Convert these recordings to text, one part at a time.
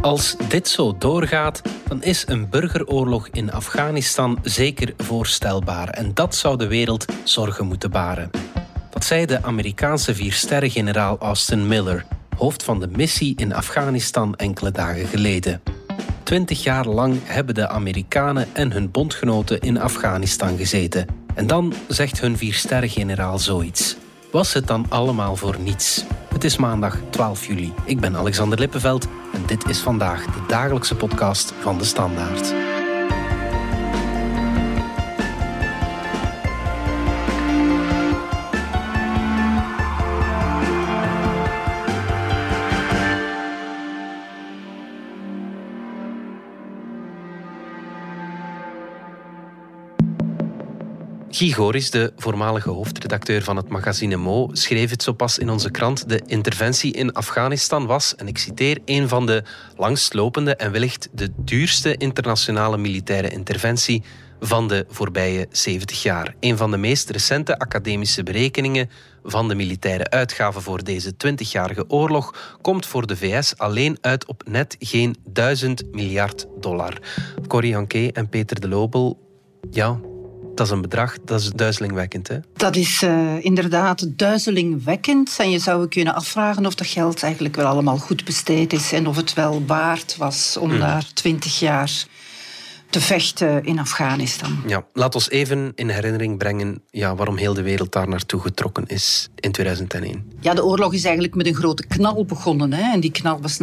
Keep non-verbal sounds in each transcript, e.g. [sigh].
Als dit zo doorgaat, dan is een burgeroorlog in Afghanistan zeker voorstelbaar en dat zou de wereld zorgen moeten baren. Dat zei de Amerikaanse viersterren-generaal Austin Miller, hoofd van de missie in Afghanistan enkele dagen geleden. Twintig jaar lang hebben de Amerikanen en hun bondgenoten in Afghanistan gezeten. En dan zegt hun viersterren-generaal zoiets. Was het dan allemaal voor niets? Het is maandag 12 juli. Ik ben Alexander Lippenveld en dit is vandaag de dagelijkse podcast van de Standaard. Guy Goris, de voormalige hoofdredacteur van het magazine Mo, schreef het zo pas in onze krant. De interventie in Afghanistan was, en ik citeer, een van de langstlopende en wellicht de duurste internationale militaire interventie van de voorbije 70 jaar. Een van de meest recente academische berekeningen van de militaire uitgaven voor deze 20-jarige oorlog komt voor de VS alleen uit op net geen 1000 miljard dollar. Corrie Hanke en Peter de Lobel, ja, dat is een bedrag, dat is duizelingwekkend. Hè? Dat is uh, inderdaad duizelingwekkend. En je zou kunnen afvragen of dat geld eigenlijk wel allemaal goed besteed is en of het wel waard was om mm. daar twintig jaar te vechten in Afghanistan. Ja, laat ons even in herinnering brengen ja, waarom heel de wereld daar naartoe getrokken is in 2001. Ja, de oorlog is eigenlijk met een grote knal begonnen. Hè. En die knal was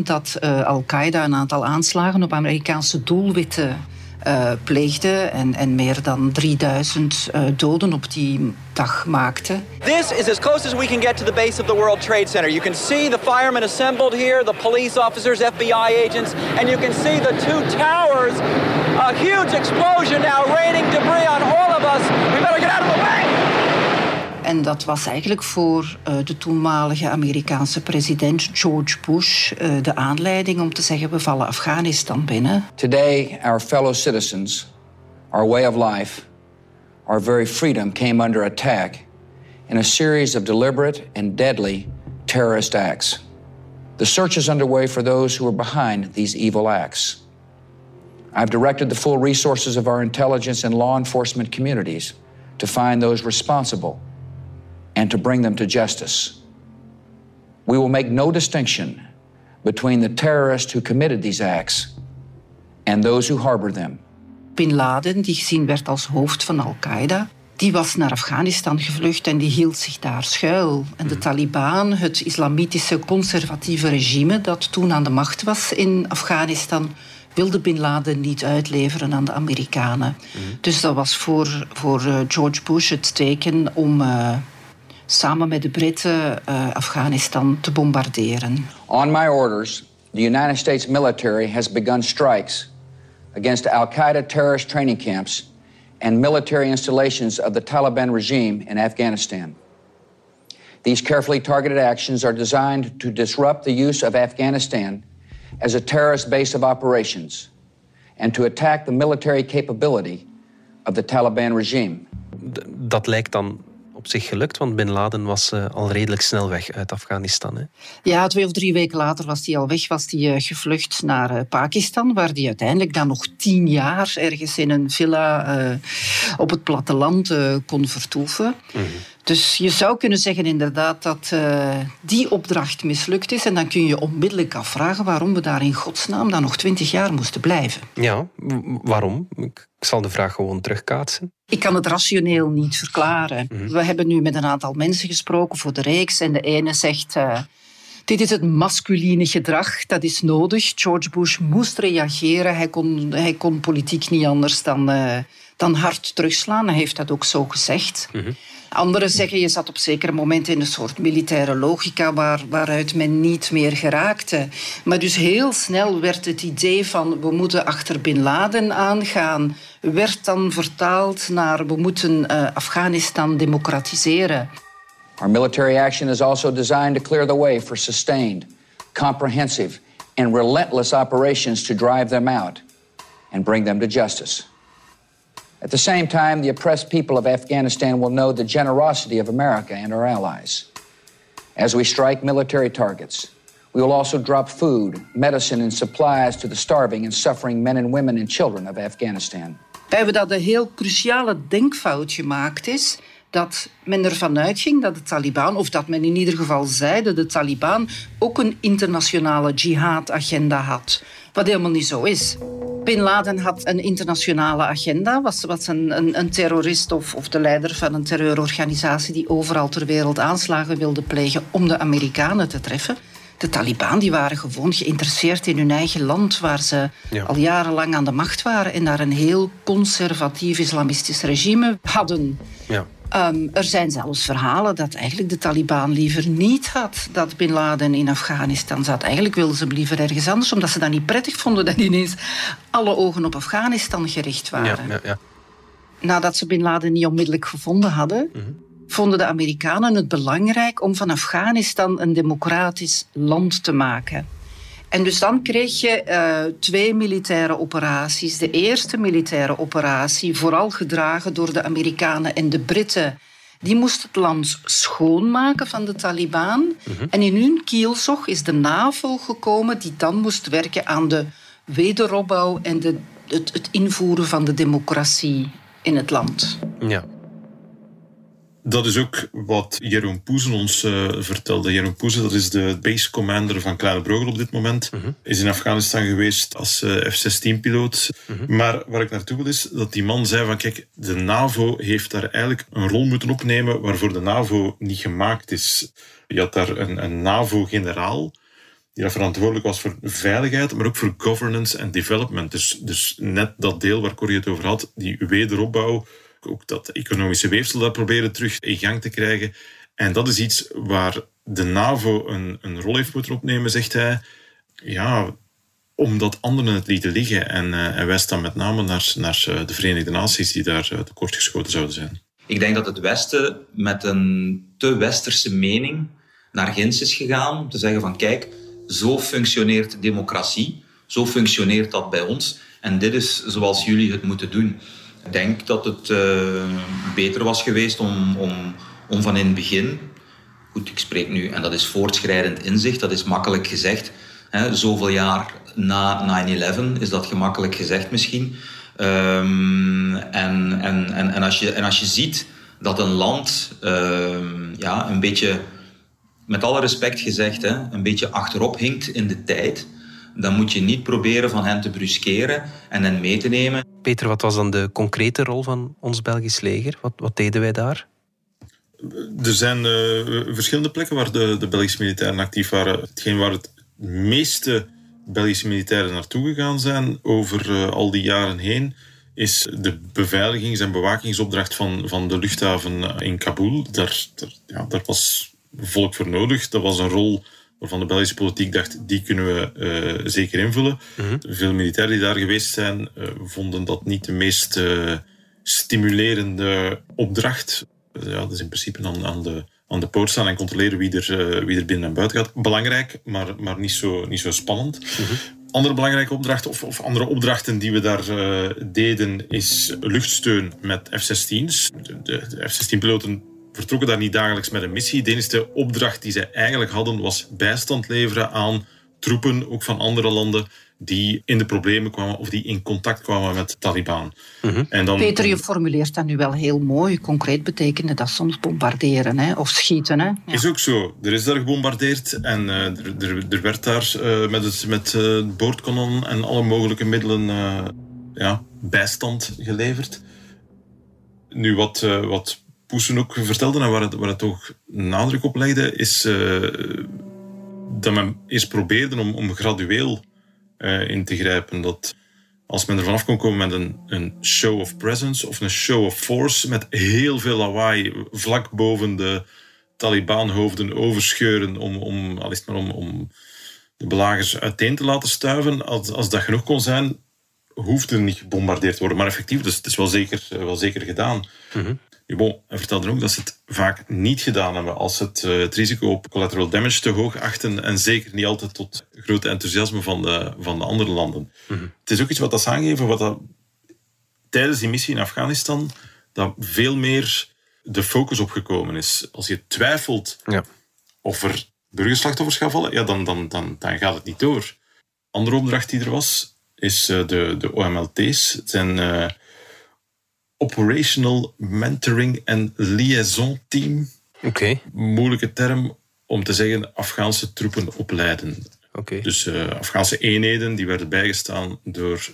9-11, dat uh, Al-Qaeda een aantal aanslagen op Amerikaanse doelwitten uh, pleegde en, en meer dan 3000 uh, doden op die dag maakte. This is as close as we can get to the base of the World Trade Center. You can see the firemen assembled here, the police officers, FBI agents, and you can see the two towers. A huge explosion now raining debris on all of us. We better get out of the way. En dat was eigenlijk voor uh, de toenmalige Amerikaanse president George Bush uh, de aanleiding om te zeggen we vallen Afghanistan binnen. Today our fellow citizens, our way of life, our very freedom came under attack in a series of deliberate and deadly terrorist acts. The search is underway for those who are behind these evil acts. I've directed the full resources of our intelligence and law enforcement communities to find those responsible and to bring them to justice. We will make no distinction between the terrorists who committed these acts and those who harbored them. Bin Laden, die gezien werd als hoofd van Al-Qaeda, die was naar Afghanistan gevlucht en die hield zich daar schuil. En de mhm. Taliban, het islamitische conservatieve regime dat toen aan de macht was in Afghanistan, wilde Bin Laden niet uitleveren aan de Amerikanen. Mm. Dus dat was voor, voor uh, George Bush het teken om uh, samen met de Britten uh, Afghanistan te bombarderen. On my orders, the United States military has begun strikes against Al-Qaeda terrorist training camps and military installations of the Taliban regime in Afghanistan. These carefully targeted actions are designed to disrupt the use of Afghanistan as a terrorist base of operations and to attack the military capability of the Taliban regime. Dat lijkt dan op zich gelukt, want Bin Laden was uh, al redelijk snel weg uit Afghanistan. Hè? Ja, twee of drie weken later was hij al weg, was hij uh, gevlucht naar uh, Pakistan, waar hij uiteindelijk dan nog tien jaar ergens in een villa op het platteland kon vertoeven. Mm dus je zou kunnen zeggen inderdaad dat uh, die opdracht mislukt is. En dan kun je onmiddellijk afvragen waarom we daar in godsnaam dan nog twintig jaar moesten blijven. Ja, waarom? Ik zal de vraag gewoon terugkaatsen. Ik kan het rationeel niet verklaren. Mhm. We hebben nu met een aantal mensen gesproken voor de reeks. En de ene zegt... Uh, dit is het masculine gedrag, dat is nodig. George Bush moest reageren. Hij kon, hij kon politiek niet anders dan, uh, dan hard terugslaan. Hij heeft dat ook zo gezegd. Mm Anderen zeggen je zat op zekere momenten in een soort militaire logica waar, waaruit men niet meer geraakte. Maar dus heel snel werd het idee van we moeten achter Bin Laden aangaan, werd dan vertaald naar we moeten uh, Afghanistan democratiseren. Our military action is also designed to clear the way for sustained, comprehensive and relentless operations to drive them out and bring them to justice. At the same time, the oppressed people of Afghanistan will know the generosity of America and our allies. As we strike military targets, We will also drop food, medicine, and supplies to the starving and suffering men and women and children of Afghanistan. We hebben dat een heel cruciale denkfout gemaakt is dat men ervan uitging dat de Taliban, of dat men in ieder geval zei dat de Taliban ook een internationale jihad-agenda had. Wat helemaal niet zo is. Bin Laden had een internationale agenda, was, was een, een, een terrorist of, of de leider van een terreurorganisatie die overal ter wereld aanslagen wilde plegen om de Amerikanen te treffen. De Taliban die waren gewoon geïnteresseerd in hun eigen land, waar ze al jarenlang aan de macht waren en daar een heel conservatief islamistisch regime hadden. Ja. Um, er zijn zelfs verhalen dat eigenlijk de Taliban liever niet had dat Bin Laden in Afghanistan zat. Eigenlijk wilden ze hem liever ergens anders, omdat ze dat niet prettig vonden dat ineens alle ogen op Afghanistan gericht waren. Ja, ja, Nadat ze Bin Laden niet onmiddellijk gevonden hadden, mhm. vonden de Amerikanen het belangrijk om van Afghanistan een democratisch land te maken. En dus dan kreeg je uh, twee militaire operaties. De eerste militaire operatie, vooral gedragen door de Amerikanen en de Britten, die moest het land schoonmaken van de Taliban. Mhm. En in hun kielzog is de NAVO gekomen, die dan moest werken aan de wederopbouw en de, het, het invoeren van de democratie in het land. Ja. Dat is ook wat Jeroen Poezen ons uh, vertelde. Jeroen Poezen, dat is de base commander van Kleine Brogel op dit moment. Mhm. Is in Afghanistan geweest als uh, F-16-piloot. Mhm. Maar waar ik naartoe wil is dat die man zei van kijk, de NAVO heeft daar eigenlijk een rol moeten opnemen waarvoor de NAVO niet gemaakt is. Je had daar een, een NAVO-generaal die daar verantwoordelijk was voor veiligheid, maar ook voor governance en development. Dus, dus net dat deel waar Corrie het over had, die wederopbouw ook dat economische weefsel daar proberen terug in gang te krijgen. En dat is iets waar de NAVO een, een rol heeft moeten opnemen, zegt hij. Ja, omdat anderen het lieten liggen. En, uh, en staan met name naar, naar eh, de Verenigde Naties die daar uh, tekortgeschoten zouden zijn. Ik denk dat het Westen met een te westerse mening naar Ginds is gegaan. Om te zeggen van kijk, zo functioneert democratie. Zo functioneert dat bij ons. En dit is zoals jullie het moeten doen. Ik denk dat het uh, beter was geweest om, om, om van in het begin, goed, ik spreek nu, en dat is voortschrijdend inzicht, dat is makkelijk gezegd. Hè, zoveel jaar na 9-11 is dat gemakkelijk gezegd misschien. Um, en, en, en, en, als je, en als je ziet dat een land um, ja, een beetje, met alle respect gezegd, hè, een beetje achterop hinkt in de tijd, dan moet je niet proberen van hen te bruskeren en hen mee te nemen. Peter, wat was dan de concrete rol van ons Belgisch leger? Wat, wat deden wij daar? Er zijn uh, verschillende plekken waar de, de Belgische militairen actief waren. Hetgeen waar het meeste Belgische militairen naartoe gegaan zijn over uh, al die jaren heen, is de beveiligings- en bewakingsopdracht van, van de luchthaven in Kabul. Daar, daar, ja, daar was volk voor nodig. Dat was een rol waarvan de Belgische politiek dacht, die kunnen we uh, zeker invullen. Mhm. Veel militairen die daar geweest zijn, uh, vonden dat niet de meest uh, stimulerende opdracht. ja, dat is in principe dan aan de, aan de poort staan en controleren wie er, wie er binnen en buiten gaat. Belangrijk, maar, maar niet, zo, niet zo spannend. Mhm. Andere belangrijke opdracht, of, of andere opdrachten die we daar deden, is luchtsteun met F-16's. De, de F-16-piloten vertrokken daar niet dagelijks met een missie. De enige opdracht die zij eigenlijk hadden was bijstand leveren aan troepen, ook van andere landen, die in de problemen kwamen of die in contact kwamen met de Taliban. Mhm. en dan, Peter, je formuleert dat nu wel heel mooi. Concreet betekende dat soms bombarderen hè? of schieten. Hè? Ja. Is ook zo. Er is daar gebombardeerd en uh, er, er, er, werd daar uh, met, het, met uh, boordkanon en alle mogelijke middelen ja, bijstand geleverd. Nu, wat, wat Poesen ook vertelde en waar het, waar het toch nadruk op legde, is uh, dat men eerst probeerde om, om gradueel uh, in te grijpen. Dat als men er vanaf kon komen met een, een show of presence of een show of force met heel veel lawaai vlak boven de Taliban-hoofden overscheuren om, om, al is het maar om, om de belagers uiteen te laten stuiven, als, als dat genoeg kon zijn, hoefde er niet gebombardeerd te worden. Maar effectief, dus het is wel zeker, wel zeker gedaan. Mm Bon, hij vertelde ook dat ze het vaak niet gedaan hebben als ze het, uh, het risico op collateral damage te hoog achten en zeker niet altijd tot grote enthousiasme van de, van de andere landen. Mhm. Het is ook iets wat dat is aangegeven, wat dat, tijdens die missie in Afghanistan dat veel meer de focus op gekomen is. Als je twijfelt ja. of er burgerslachtoffers gaat vallen, ja, dan, dan, dan, dan gaat het niet door. Andere opdracht die er was, is uh, de, de OMLT's. Het zijn uh, Operational Mentoring and Liaison Team. Oké. Okay. Moeilijke term om te zeggen Afghaanse troepen opleiden. Okay. Dus uh, Afghaanse eenheden die werden bijgestaan door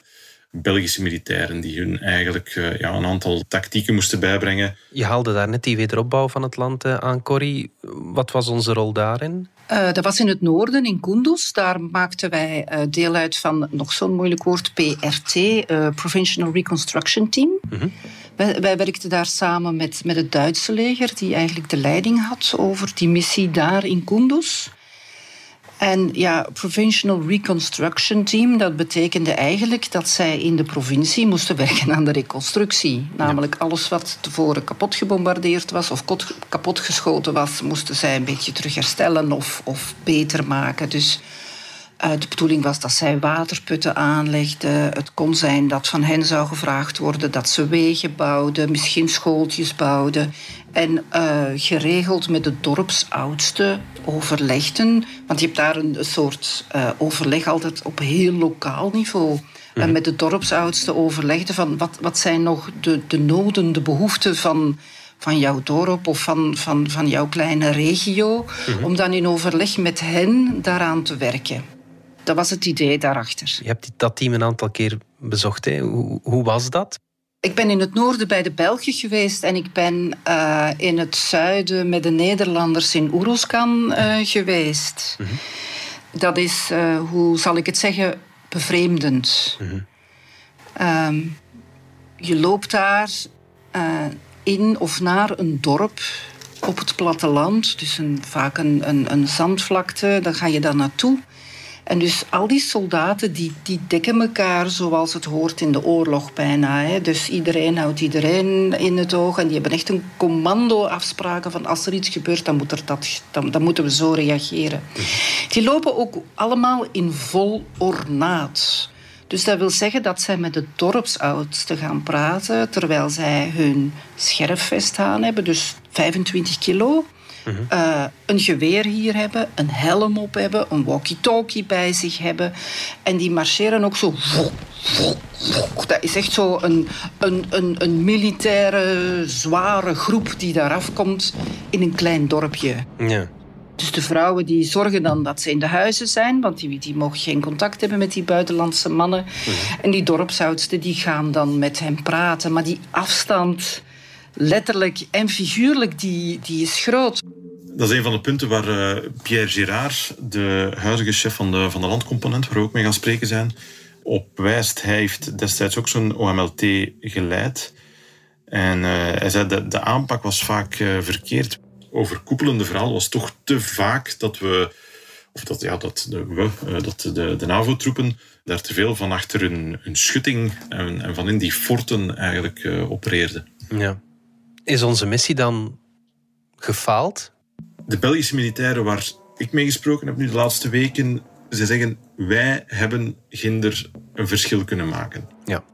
Belgische militairen die hun eigenlijk uh, ja, een aantal tactieken moesten bijbrengen. Je haalde daar net die wederopbouw van het land uh, aan, Corrie. Wat was onze rol daarin? Uh, dat was in het noorden, in Kunduz. Daar maakten wij deel uit van, nog zo'n moeilijk woord, PRT, Provincial Reconstruction Team. Mm -hmm. wij, wij, werkten daar samen met, met het Duitse leger, die eigenlijk de leiding had over die missie daar in Kunduz. En ja, Provincial Reconstruction Team, dat betekende eigenlijk dat zij in de provincie moesten werken aan de reconstructie. Namelijk alles wat tevoren kapot gebombardeerd was of kapot geschoten was, moesten zij een beetje terug herstellen of, of beter maken. Dus de bedoeling was dat zij waterputten aanlegden. Het kon zijn dat van hen zou gevraagd worden dat ze wegen bouwden, misschien schooltjes bouwden. En uh, geregeld met de dorpsoudsten overlegden. Want je hebt daar een soort uh, overleg altijd op heel lokaal niveau. En met de dorpsoudsten overlegden van wat, wat zijn nog de, de noden, de behoeften van, van jouw dorp of van, van, van jouw kleine regio. -hmm. Om dan in overleg met hen daaraan te werken. Dat was het idee daarachter. Je hebt dat team een aantal keer bezocht. Hè? Hoe, hoe was dat? Ik ben in het noorden bij de Belgen geweest en ik ben uh, in het zuiden met de Nederlanders in Oeruzkan uh, geweest. Mm -hmm. Dat is, uh, hoe zal ik het zeggen, bevreemdend. Mm -hmm. um, je loopt daar in of naar een dorp op het platteland, dus een, vaak een, een, een zandvlakte, daar ga je dan naartoe. En dus al die soldaten die, die dekken elkaar zoals het hoort in de oorlog bijna. Hè. Dus iedereen houdt iedereen in het oog. En die hebben echt een commando-afspraken van als er iets gebeurt, dan, moet er dat, dan, moeten we zo reageren. Die lopen ook allemaal in vol ornaat. Dus dat wil zeggen dat zij met de dorpsoudsten gaan praten terwijl zij hun scherfvest aan hebben, dus 25 kilo. Uh, een geweer hier hebben, een helm op hebben, een walkie-talkie bij zich hebben. En die marcheren ook zo. Dat is echt zo een, een, een, een militaire, zware groep die daar afkomt in een klein dorpje. Ja. Dus de vrouwen die zorgen dan dat ze in de huizen zijn, want die, die mogen geen contact hebben met die buitenlandse mannen. -huh. En die dorpsoudsten die gaan dan met hen praten. Maar die afstand letterlijk en figuurlijk, die, die is groot. Dat is een van de punten waar uh, Pierre Girard, de huidige chef van de, van de landcomponent, waar we ook mee gaan spreken zijn, op wijst. Hij heeft destijds ook zo'n OMLT geleid. En uh, hij zei dat de aanpak was vaak uh, verkeerd. Overkoepelende verhaal was toch te vaak dat we, of dat, ja, dat de, we, dat de, de NAVO-troepen daar te veel van achter hun, hun schutting en, en van in die forten eigenlijk opereerden. Ja. Is onze missie dan gefaald? De Belgische militairen waar ik mee gesproken heb nu de laatste weken, ze zeggen wij hebben ginder een verschil kunnen maken. Ja.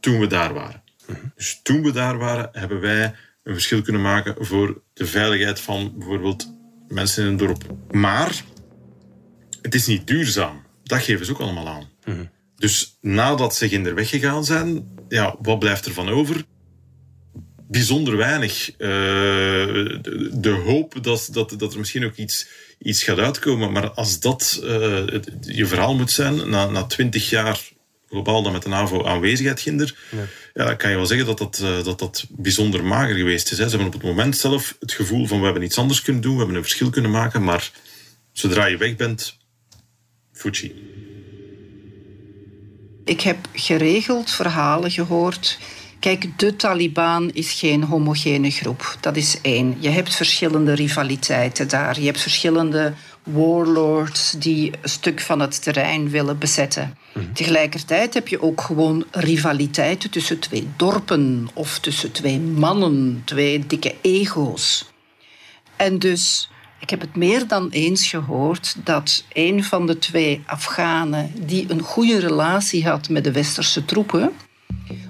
Toen we daar waren. Mm -hmm. Dus toen we daar waren, hebben wij een verschil kunnen maken voor de veiligheid van bijvoorbeeld mensen in een dorp. Maar het is niet duurzaam. Dat geven ze ook allemaal aan. Mm -hmm. Dus nadat ze ginder weggegaan zijn, ja, wat blijft er van over? Bijzonder weinig. Uh, de, de, hoop dat, dat, dat er misschien ook iets, iets gaat uitkomen. Maar als dat uh, het, je verhaal moet zijn, na, na twintig jaar globaal dan met de NAVO aanwezigheid ginder, ja. ja. dan kan je wel zeggen dat dat, uh, dat, dat bijzonder mager geweest is. Hè. Ze hebben op het moment zelf het gevoel van we hebben iets anders kunnen doen, we hebben een verschil kunnen maken, maar zodra je weg bent, Fuji. Ik heb geregeld verhalen gehoord Kijk, de Taliban is geen homogene groep. Dat is één. Je hebt verschillende rivaliteiten daar. Je hebt verschillende warlords die een stuk van het terrein willen bezetten. Mm-hmm. Tegelijkertijd heb je ook gewoon rivaliteiten tussen twee dorpen of tussen twee mannen, twee dikke ego's. En dus, ik heb het meer dan eens gehoord dat een van de twee Afghanen die een goede relatie had met de westerse troepen,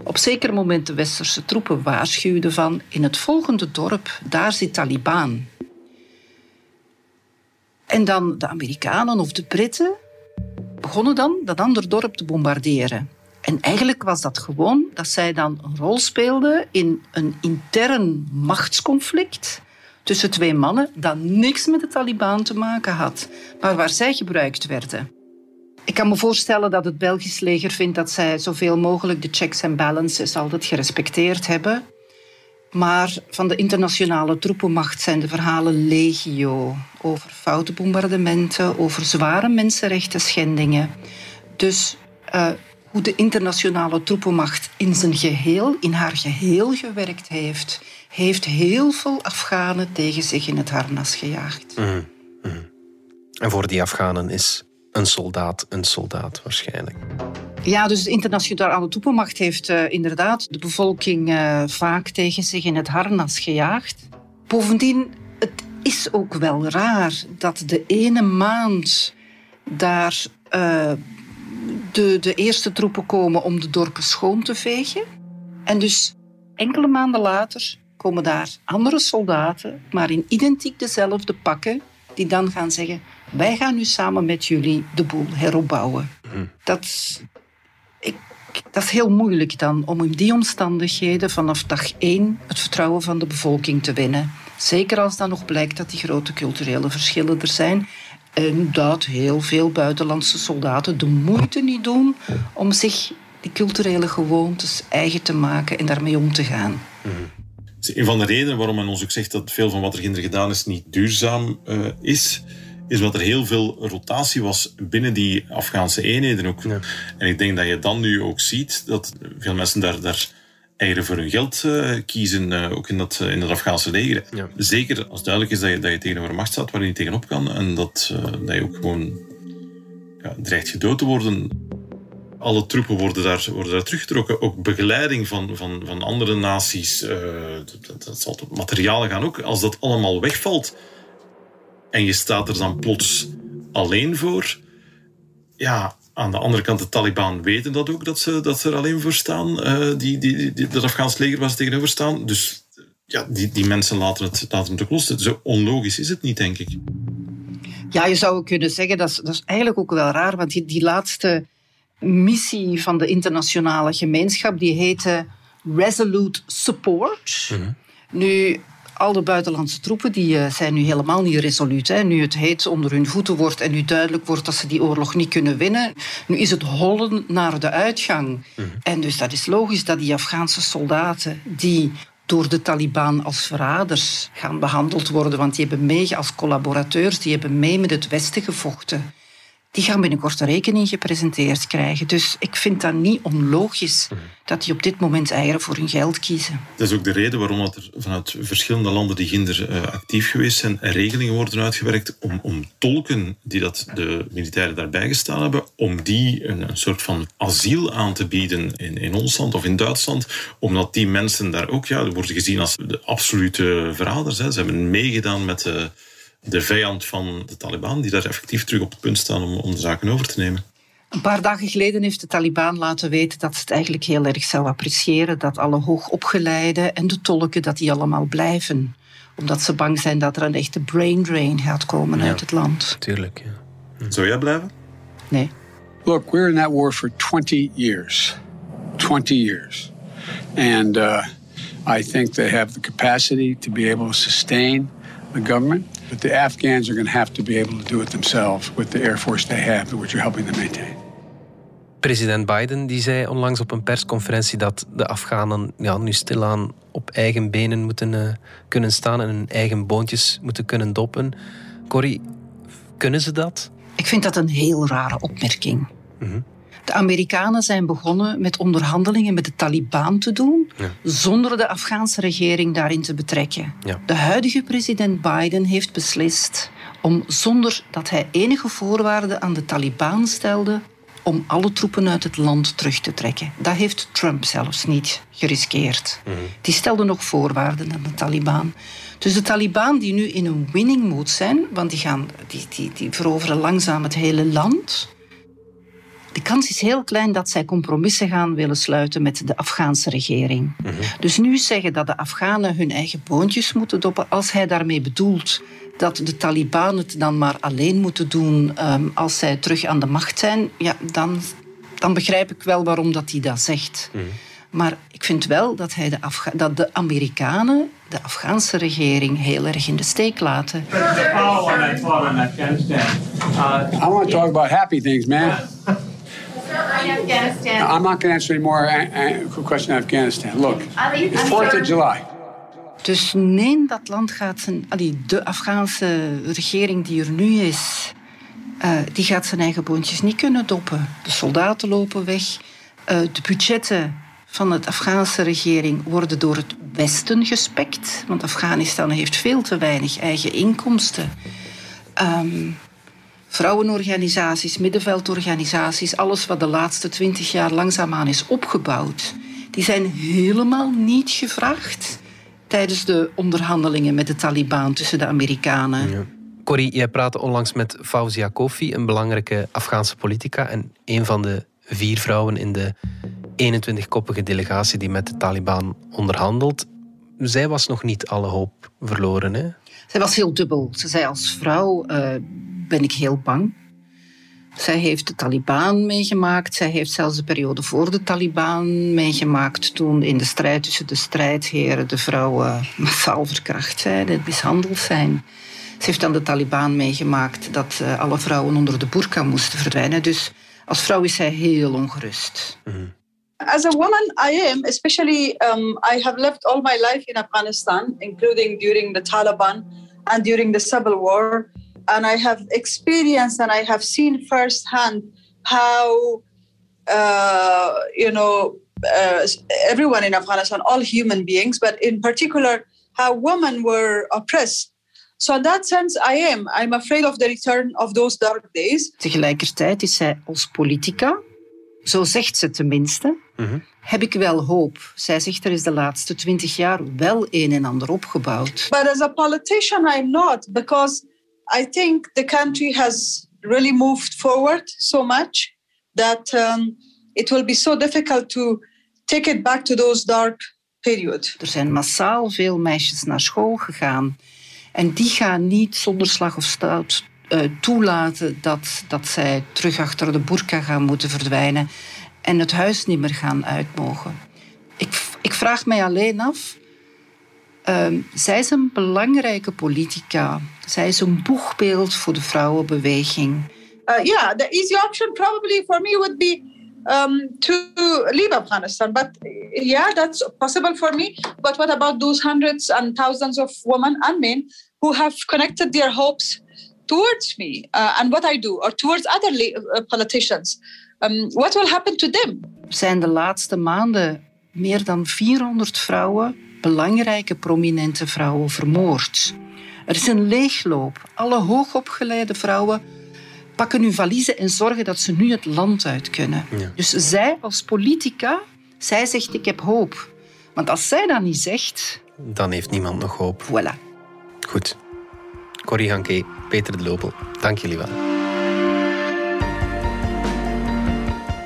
op zeker moment de westerse troepen waarschuwden van in het volgende dorp, daar zit Taliban. En dan de Amerikanen of de Britten begonnen dan dat andere dorp te bombarderen. En eigenlijk was dat gewoon dat zij dan een rol speelden in een intern machtsconflict tussen twee mannen dat niks met de Taliban te maken had, maar waar zij gebruikt werden. Ik kan me voorstellen dat het Belgisch leger vindt dat zij zoveel mogelijk de checks en balances altijd gerespecteerd hebben. Maar van de internationale troepenmacht zijn de verhalen legio over foute bombardementen, over zware mensenrechten schendingen. Dus uh, hoe de internationale troepenmacht in zijn geheel, in haar geheel gewerkt heeft, heeft heel veel Afghanen tegen zich in het harnas gejaagd. Mm En voor die Afghanen is een soldaat een soldaat waarschijnlijk. Ja, dus de internationale troepenmacht heeft uh, inderdaad de bevolking uh, vaak tegen zich in het harnas gejaagd. Bovendien, het is ook wel raar dat de ene maand daar uh, de, de eerste troepen komen om de dorpen schoon te vegen. En dus enkele maanden later komen daar andere soldaten, maar in identiek dezelfde pakken, die dan gaan zeggen: Wij gaan nu samen met jullie de boel heropbouwen. Mhm. Dat, ik, dat is heel moeilijk dan om in die omstandigheden vanaf dag één het vertrouwen van de bevolking te winnen. Zeker als dan nog blijkt dat die grote culturele verschillen er zijn. En dat heel veel buitenlandse soldaten de moeite niet doen om zich die culturele gewoontes eigen te maken en daarmee om te gaan. Mhm. Een van de redenen waarom men ons ook zegt dat veel van wat er ginder gedaan is niet duurzaam uh, is, is dat er heel veel rotatie was binnen die Afghaanse eenheden ook. En ik denk dat je dan nu ook ziet dat veel mensen daar, daar eieren voor hun geld uh, kiezen, uh, ook in dat, in dat Afghaanse leger. Ja. Zeker als duidelijk is dat je, dat je tegenover een macht staat waar je niet tegenop kan en dat, dat je ook gewoon ja, dreigt gedood te worden alle troepen worden daar, worden daar teruggetrokken. Ook begeleiding van, van, van andere naties. Uh, dat, dat zal materialen gaan ook. Als dat allemaal wegvalt en je staat er dan plots alleen voor. Ja, aan de andere kant, de Taliban weten dat ook, dat ze, dat ze er alleen voor staan. Uh, die, die, die, dat Afghaans leger waar ze tegenover staan. Dus ja, die, die mensen laten het, laten het ook los. Zo onlogisch is het niet, denk ik. Ja, je zou kunnen zeggen, dat is, dat is eigenlijk ook wel raar, want die, die laatste missie van de internationale gemeenschap, die heette Resolute Support. Mhm. Nu, al de buitenlandse troepen die, uh, zijn nu helemaal niet resoluut. Hè. Nu het heet onder hun voeten wordt en nu duidelijk wordt dat ze die oorlog niet kunnen winnen. Nu is het hollen naar de uitgang. Mhm. En dus dat is logisch dat die Afghaanse soldaten die door de Taliban als verraders gaan behandeld worden, want die hebben mee als collaborateurs, die hebben mee met het Westen gevochten die gaan binnenkort een rekening gepresenteerd krijgen. Dus ik vind dat niet onlogisch dat die op dit moment eieren voor hun geld kiezen. Dat is ook de reden waarom er vanuit verschillende landen die ginder uh, actief geweest zijn, regelingen worden uitgewerkt om, om tolken die dat de militairen daarbij gestaan hebben, om die een, een soort van asiel aan te bieden in, in ons land of in Duitsland, omdat die mensen daar ook ja, worden gezien als de absolute verraders. Hè. Ze hebben meegedaan met... Uh, de vijand van de Taliban, die daar effectief terug op het punt staan om, om de zaken over te nemen. Een paar dagen geleden heeft de Taliban laten weten dat ze het eigenlijk heel erg zou appreciëren dat alle hoogopgeleiden en de tolken dat die allemaal blijven. Omdat ze bang zijn dat er een echte brain drain gaat komen uit het land. Tuurlijk, ja. Hm. Zou jij blijven? Nee. Look, we're in that war for 20 years. 20 years. And uh, I think they have the capacity to be able to sustain the government. But the Afghans are going to have to be able to do it themselves with the air force they have, which you're helping them maintain. President Biden die zei onlangs op een persconferentie dat de Afghanen ja, nu stilaan op eigen benen moeten uh, kunnen staan en hun eigen boontjes moeten kunnen doppen. Corrie, kunnen ze dat? Ik vind dat een heel rare opmerking. Mm -hmm. De Amerikanen zijn begonnen met onderhandelingen met de Taliban te doen, zonder de Afghaanse regering daarin te betrekken. De huidige president Biden heeft beslist om, zonder dat hij enige voorwaarden aan de Taliban stelde, om alle troepen uit het land terug te trekken. Dat heeft Trump zelfs niet geriskeerd. Mhm. Die stelde nog voorwaarden aan de Taliban. Dus de Taliban die nu in een winning mood zijn, want die, gaan, die, die, die veroveren langzaam het hele land de kans is heel klein dat zij compromissen gaan willen sluiten met de Afghaanse regering. Dus nu zeggen dat de Afghanen hun eigen boontjes moeten doppen, als hij daarmee bedoelt dat de Taliban het dan maar alleen moeten doen ehm, als zij terug aan de macht zijn, ja, dan, dan begrijp ik wel waarom dat hij dat zegt. Maar ik vind wel dat, hij de, dat de Amerikanen de Afghaanse regering heel erg in de steek laten. I want to talk about happy things, man. [laughs] I'm not going to answer any more questions on Afghanistan. Look, it's 4th of July. Dus nee, dat land gaat zijn... de Afghaanse regering die er nu is... Uh, die gaat zijn eigen boontjes niet kunnen doppen. De soldaten lopen weg. Uh, de budgetten van de Afghaanse regering worden door het Westen gespekt. Want Afghanistan heeft veel te weinig eigen inkomsten. Um, vrouwenorganisaties, middenveldorganisaties, alles wat de laatste twintig jaar langzaamaan is opgebouwd, die zijn helemaal niet gevraagd tijdens de onderhandelingen met de Taliban tussen de Amerikanen. Corrie, jij praatte onlangs met Fauzia Kofi, een belangrijke Afghaanse politica en een van de vier vrouwen in de 21-koppige delegatie die met de Taliban onderhandelt. Zij was nog niet alle hoop verloren, hè? Zij was heel dubbel. Ze zei als vrouw uh, ben ik heel bang. Zij heeft de Taliban meegemaakt. Zij heeft zelfs de periode voor de Taliban meegemaakt. Toen in de strijd tussen de strijdheren de vrouwen [laughs] massaal verkracht zijn, mishandeld zijn. Ze heeft dan de Taliban meegemaakt dat uh, alle vrouwen onder de burka moesten verdwijnen. Dus als vrouw is zij heel ongerust. Mm. As a woman, I am, especially, um, I have lived all my life in Afghanistan, including during the Taliban and during the civil war. And I have experienced and I have seen firsthand how, uh, you know, uh, everyone in Afghanistan, all human beings, but in particular, how women were oppressed. So in that sense, I am. I'm afraid of the return of those dark days. Tegelijkertijd is zij als politica zo zegt ze tenminste, mm heb ik wel hoop. Zij zegt er is de laatste twintig jaar wel een en ander opgebouwd. But as a politician I'm not, because I think the country has really moved forward so much that um, it will be so difficult to take it back to those dark periods. Er zijn massaal veel meisjes naar school gegaan. En die gaan niet zonder slag of stoot toelaten dat, dat zij terug achter de burka gaan moeten verdwijnen en het huis niet meer gaan uitmogen. Ik, ik vraag mij alleen af, uh, zij is een belangrijke politica. Zij is een boegbeeld voor de vrouwenbeweging. Uh, yeah, the easy option probably for me would be um, to leave Afghanistan. But yeah, that's possible for me. But what about those hundreds and thousands of women and men who have connected their hopes towards me uh, and what I do, or towards other uh, politicians. Um, what will happen to them? Zijn de laatste maanden meer dan 400 vrouwen, belangrijke prominente vrouwen, vermoord. Er is een leegloop. Alle hoogopgeleide vrouwen pakken hun valiezen en zorgen dat ze nu het land uit kunnen. Dus zij als politica, zij zegt ik heb hoop. Want als zij dat niet zegt... Dan heeft niemand nog hoop. Voilà. Goed. Corrie Hanke, Peter de Lopel, dank jullie wel.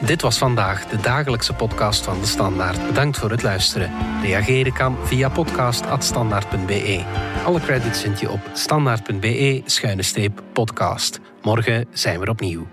Dit was vandaag de dagelijkse podcast van De Standaard. Bedankt voor het luisteren. Reageren kan via podcast.standaard.be. Alle credits vind je op standaard.be-podcast. Morgen zijn we opnieuw.